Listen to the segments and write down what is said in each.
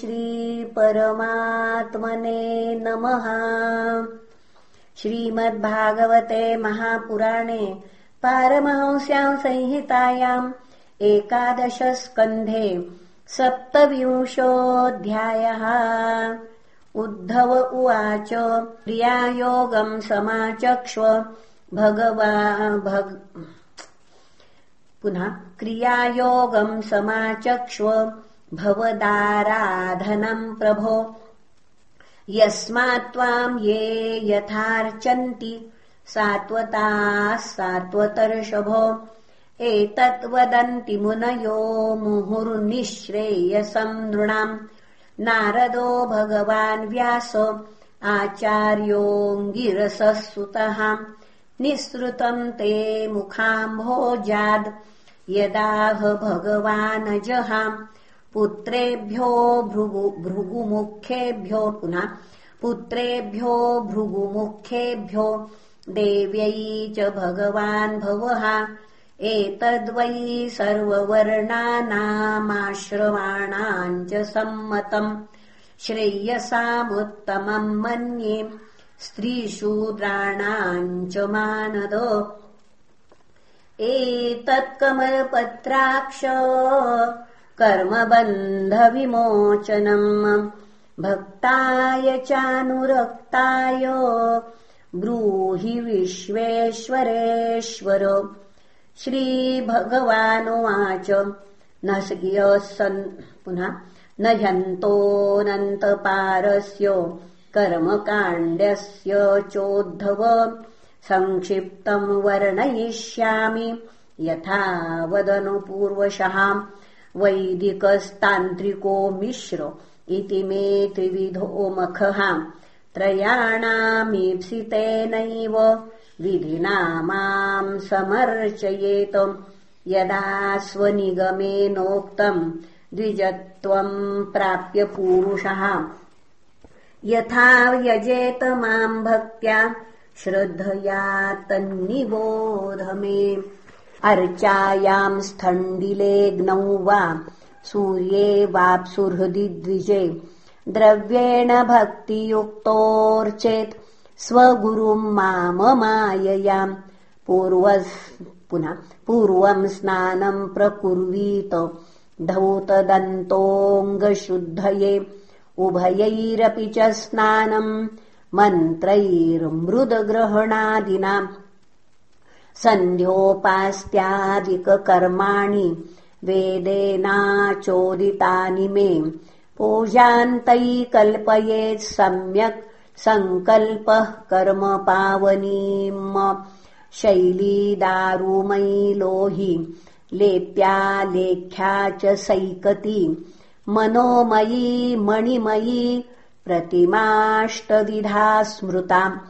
श्रीपरमात्मने नमः। श्रीमद्भागवते महापुराणे संहितायाम् एकादशस्कन्धे सप्तविंशोऽध्यायः। उद्धव उवाच क्रियायोगम् समाचक्ष्व भगवा पुनः क्रियायोगम् समाचक्ष्व भवदाराधनम् प्रभो। यस्मात् त्वाम् ये यथार्चन्ति सात्वताः सात्वतर्षभो। एतत् वदन्ति मुनयो मुहुर्निःश्रेयसम् नृणाम् नारदो भगवान् व्यास आचार्योऽङ्गिरसः सुतः निःसृतम् ते मुखाम्भोजाद् यदाह भगवानजहाम् पुत्रेभ्यो भृगु भृगुमुखेभ्यो पुनः पुत्रेभ्यो भृगुमुखेभ्यो देव्यै च भगवान् भवः एतद्वै सर्ववर्णानामाश्रवाणाम् च सम्मतम् श्रेयसामुत्तमम् मन्ये स्त्रीशूद्राणाम् च मानद एतत्कमलपत्राक्ष कर्मबन्धविमोचनम्। भक्ताय चानुरक्ताय ब्रूहि विश्वेश्वरेश्वर। श्रीभगवानुवाच। न सन् पुनः न ह्यन्तोऽनन्तपारस्य कर्मकाण्डस्य चोद्धव। सङ्क्षिप्तम् वर्णयिष्यामि। यथा वदनु पूर्वशः वैदिकस्तान्त्रिको मिश्र इति मे त्रिविधो मखः त्रयाणामीप्सितेनैव विधिना माम् समर्चयेत यदा स्वनिगमेनोक्तम् द्विजत्वम् प्राप्य पूरुषः। यथा यजेत माम् भक्त्या श्रद्धया तन्निबोध मे अर्चायाम् स्थण्डिलेऽग्नौ वा सूर्ये वाप्सुहृदि द्विजे द्रव्येण भक्तियुक्तोर्चेत् स्वगुरुम् माममाययाम् पूर्व पुनः पूर्वम् स्नानम् प्रकुर्वीत धौतदन्तोऽङ्गशुद्धये उभयैरपि च स्नानम् मन्त्रैर्मृदग्रहणादिना सन्ध्योपास्त्यादिककर्माणि वेदेनाचोदितानि मे। पूजान्तैकल्पयेत् सम्यक् सङ्कल्पः कर्म पावनीम्। शैली दारुमयी लोहि लेप्या लेख्या च सैकती। मनोमयी मणिमयी प्रतिमाष्टविधा स्मृता।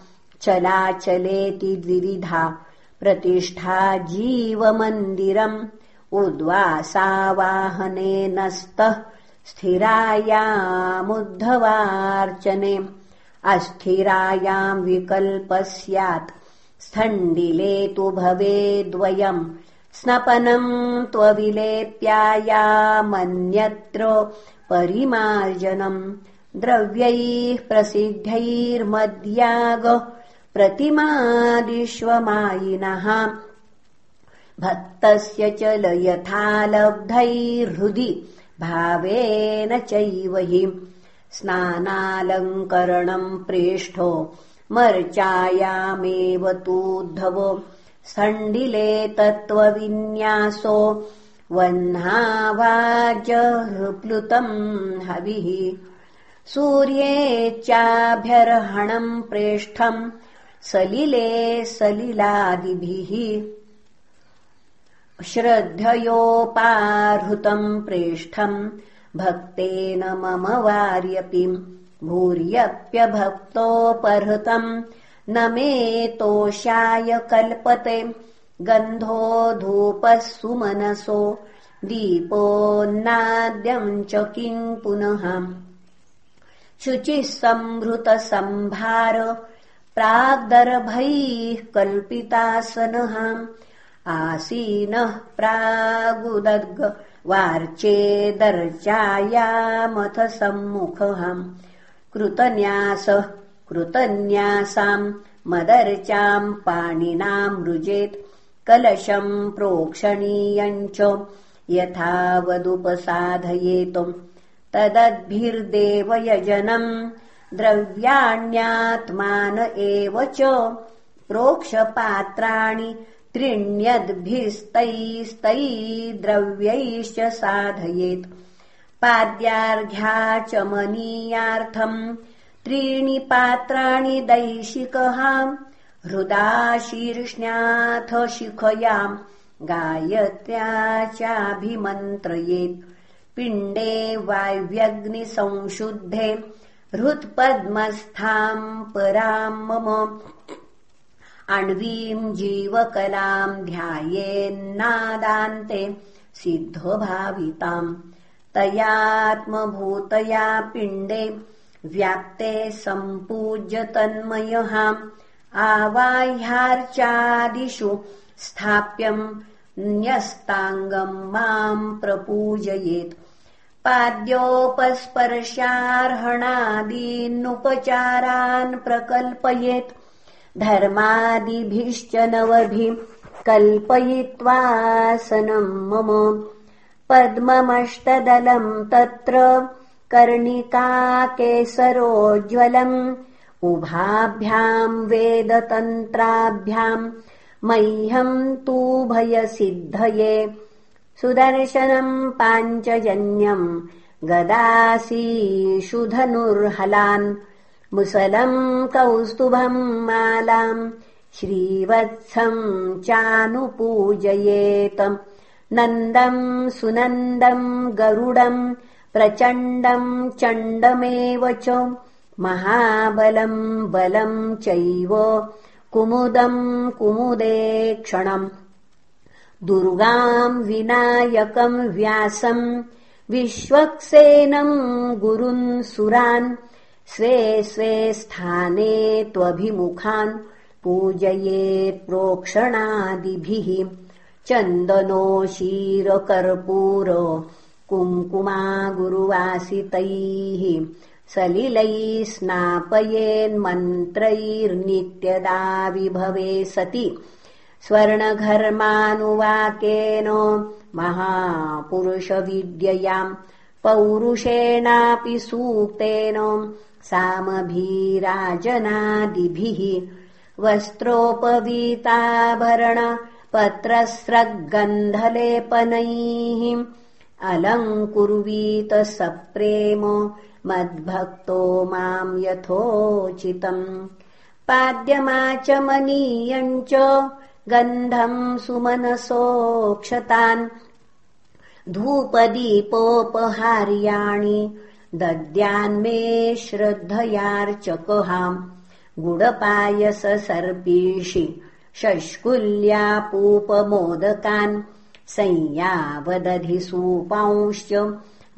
चलाचलेति द्विविधा प्रतिष्ठा जीवमन्दिरम् उद्वासावाहनेनस्तः स्थिरायामुद्धवार्चने। अस्थिरायाम् विकल्पः स्यात्। स्थण्डिले तु भवेद्वयम्। स्नपनम् त्वविलेप्यायामन्यत्र परिमार्जनम्। द्रव्यैः प्रसिद्धैर्मद्याग प्रतिमादिष्वमायिनः। भक्तस्य च यथा लब्धैर्हृदि भावेन चैव हि। स्नानालङ्करणम् प्रेष्ठो मर्चायामेव तूद्धव। स्थण्डिले तत्त्वविन्यासो वह्नावाजप्लुतम् हविः। सूर्येच्चाभ्यर्हणम् प्रेष्ठम् सलिले सलिलादिभिः श्रद्धयोपाहृतम् प्रेष्ठम् भक्तेन मम वार्यपि भूर्यप्यभक्तोपहृतम् न मे तोषाय कल्पते गन्धो धूपः सुमनसो दीपोन्नाद्यम् च किम् पुनः। शुचिः सम्भृतसम्भार प्राग्दर्भैः कल्पितासनः आसीनः प्रागुदर्ग वार्चेदर्चायामथ सम्मुखहम् कृतन्यासः कृतन्यासाम् मदर्चाम् पाणिनाम् मृजेत् कलशम् प्रोक्षणीयम् च यथावदुपसाधयेतुम् तदद्भिर्देवयजनम् द्रव्याण्यात्मान एव च प्रोक्षपात्राणि त्रिण्यद्भिस्तैस्तैद्रव्यैश्च साधयेत्। पाद्यार्घ्याचमनीयार्थम् त्रीणि पात्राणि दैशिकः हृदा शीर्ष्ण्याथ शिखयाम् गायत्र्या चाभिमन्त्रयेत्। पिण्डे वायव्यग्निसंशुद्धे हृत्पद्मस्थाम् पराम् मम। अण्वीम् जीवकलाम् ध्यायेन्नादान्ते सिद्धभाविताम्। तयात्मभूतया पिण्डे व्याप्ते सम्पूज्य तन्मयः। आवाह्यार्चादिषु स्थाप्यम् न्यस्ताङ्गम् माम् प्रपूजयेत् पाद्योपस्पर्शार्हणादीन्नुपचारान् प्रकल्पयेत्। धर्मादिभिश्च नवभिः कल्पयित्वासनम् मम। पद्ममष्टदलम् तत्र कर्णिकाकेसरोज्ज्वलम्। उभाभ्याम् वेदतन्त्राभ्याम् मह्यम् तूभयसिद्धये सुदर्शनम् पाञ्चजन्यम् गदासीषुधनुर्हलान् मुसलम् कौस्तुभम् मालाम् श्रीवत्सम् चानुपूजयेत नन्दम् सुनन्दम् गरुडम् प्रचण्डम् चण्डमेव च महाबलम् बलम् चैव कुमुदम् कुमुदे क्षणम् दुर्गाम् विनायकम् व्यासम् विश्वक्सेनम् गुरुन् सुरान् स्वे स्वे स्थाने त्वभिमुखान् पूजयेत् प्रोक्षणादिभिः चन्दनो शीरकर्पूर कुङ्कुमा गुरुवासितैः सलिलैः स्नापयेन्मन्त्रैर्नित्यदा विभवे सति स्वर्णघर्मानुवाकेन महापुरुषविद्ययाम् पौरुषेणापि सूक्तेन सामभीराजनादिभिः वस्त्रोपवीताभरण पत्रस्रग्गन्धलेपनैः अलङ्कुर्वीत सप्रेम मद्भक्तो माम् यथोचितम् पाद्यमाचमनीयम् च गन्धम् सुमनसोक्षतान् धूपदीपोपहार्याणि दद्यान्मे श्रद्धयार्चकहाम् गुडपायससर्पीषि शष्कुल्यापूपमोदकान् संयावदधिसूपांश्च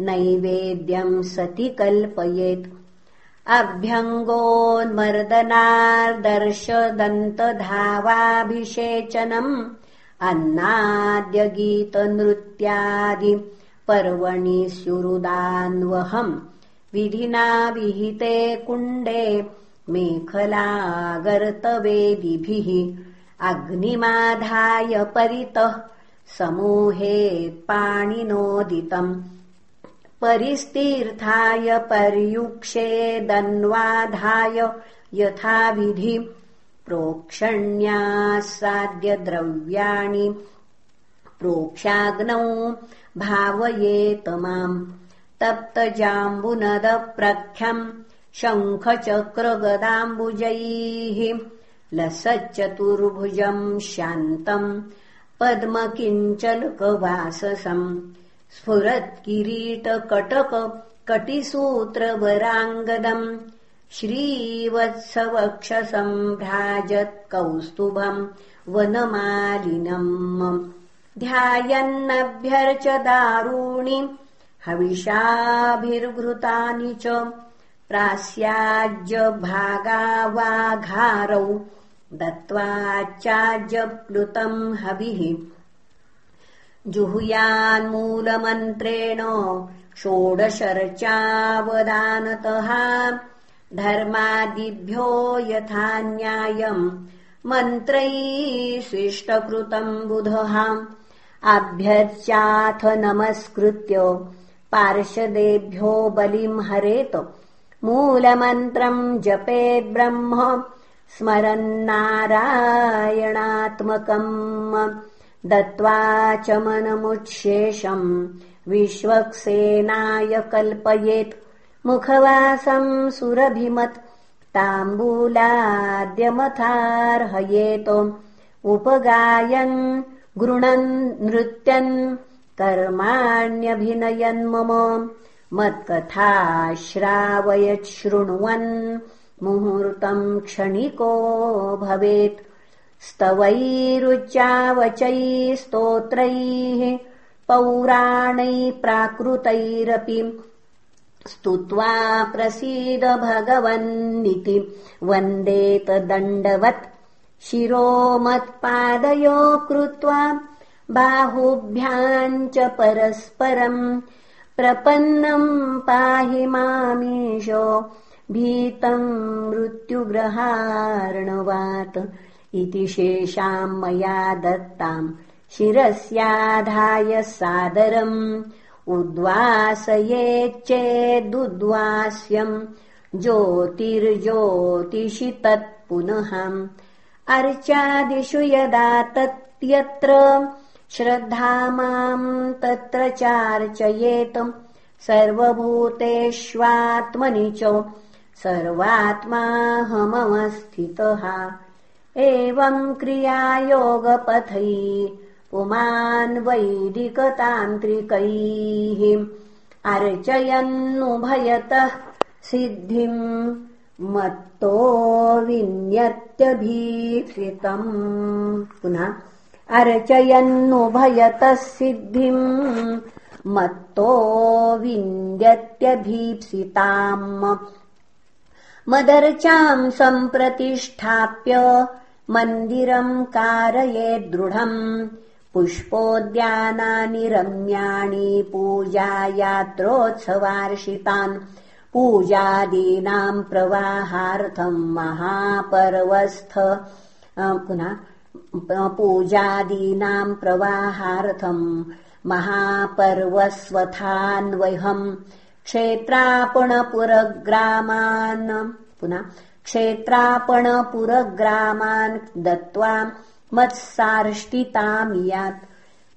नैवेद्यम् सति कल्पयेत् अभ्यङ्गोन्मर्दनार्दर्शदन्तधावाभिषेचनम् अन्नाद्यगीतनृत्यादि पर्वणि स्युरुदान्वहम् विधिना विहिते कुण्डे मेखलागर्तवेदिभिः अग्निमाधाय परितः समूहे पाणिनोदितम् परिस्तीर्थाय पर्युक्षेदन्वाधाय यथाविधि प्रोक्षण्यासाद्यद्रव्याणि प्रोक्षाग्नौ भावयेत माम् तप्तजाम्बुनदप्रख्यम् शङ्खचक्रगदाम्बुजैः लसच्चतुर्भुजम् शान्तम् पद्मकिञ्चलकवाससम् स्फुरत्किरीटकटक कटिसूत्रवराङ्गदम् श्रीवत्सवक्षसम्भ्राजत्कौस्तुभम् वनमालिनम् ध्यायन्नभ्यर्च दारूणि हविषाभिर्घृतानि च जुहुयान्मूलमन्त्रेण षोडशर्चावदानतः धर्मादिभ्यो यथा न्यायम् मन्त्रैः शिष्टकृतम् बुधः। अभ्यर्च्याथ नमस्कृत्य पार्षदेभ्यो बलिम् हरेत। मूलमन्त्रम् जपेद्ब्रह्म स्मरन्नारायणात्मकम् दत्त्वा च मनमुच्छेषम् विश्वक्सेनाय कल्पयेत् मुखवासम् सुरभिमत् ताम्बूलाद्यमथार्हयेत् उपगायन् गृणन् नृत्यन् कर्माण्यभिनयन् मम मत्कथा श्रावयच्छृण्वन् मुहूर्तम् क्षणिको भवेत् स्तवैरुच्चावचैः स्तोत्रैः पौराणैः प्राकृतैरपि स्तुत्वा प्रसीद भगवन्निति। वन्देत दण्डवत् शिरो मत्पादयो कृत्वा बाहुभ्याम् च परस्परम् प्रपन्नम् पाहि मामीशो भीतम् मृत्युग्रहार्णवात् इति शेषाम् मया दत्ताम् शिरस्याधाय सादरम्। उद्वासयेच्चेदुद्वास्यम् ज्योतिर्ज्योतिषि तत्पुनः। अर्चादिषु यदा तत्यत्र श्रद्धा माम् तत्र चार्चयेत् सर्वभूतेष्वात्मनि च सर्वात्माहमवस्थितः एवम् क्रियायोगपथै पुमान् वैदिकतान्त्रिकैः अर्चयन्नुभयतः सिद्धिम् मत्तो विन्यत्यभीप्सितम् पुनः अर्चयन्नुभयतः सिद्धिम् मत्तो विन्द्यत्यभीप्सिताम् मदर्चाम् सम्प्रतिष्ठाप्य मन्दिरम् कारये दृढम् पुष्पोद्यानानि रम्याणि पूजायात्रोत्सवार्षितान् पूजादीनाम् प्रवाहार्थम् महापर्वस्थ पुनः पूजादीनाम् प्रवाहार्थम् महापर्वस्वथान्वहम् क्षेत्रापणपुरग्रामान् पुनः क्षेत्रापणपुरग्रामान् दत्त्वा मत्सार्ष्टितामियात्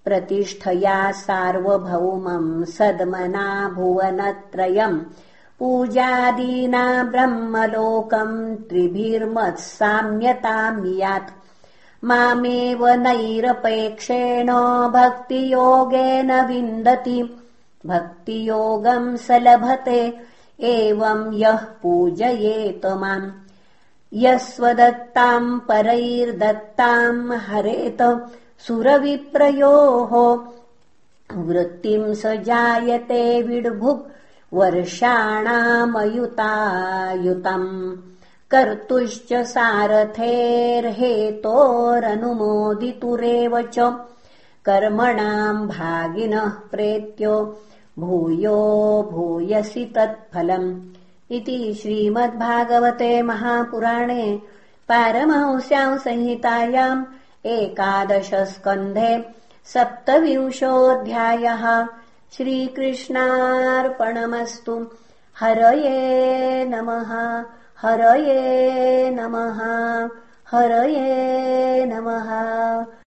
प्रतिष्ठया सार्वभौमम् सद्मना भुवनत्रयम् पूजादीना ब्रह्मलोकम् त्रिभिर्मत्साम्यतामियात् मामेव नैरपेक्षेण भक्तियोगेन विन्दति। भक्तियोगम् स लभते एवम् यः पूजयेत माम् यस्वदत्ताम् परैर्दत्ताम् हरेत सुरविप्रयोः। वृत्तिम् स जायते विड्भुक् वर्षाणामयुतायुतम्। कर्तुश्च सारथेर्हेतोरनुमोदितुरेव च कर्मणाम् भागिनः प्रेत्यो भूयो भूयसि तत्फलम् इति श्रीमद्भागवते महापुराणे पारमहंस्याम् संहितायाम् एकादशस्कन्धे सप्तविंशोऽध्यायः। श्रीकृष्णार्पणमस्तु। हरये नमः हरये नमः हरये नमः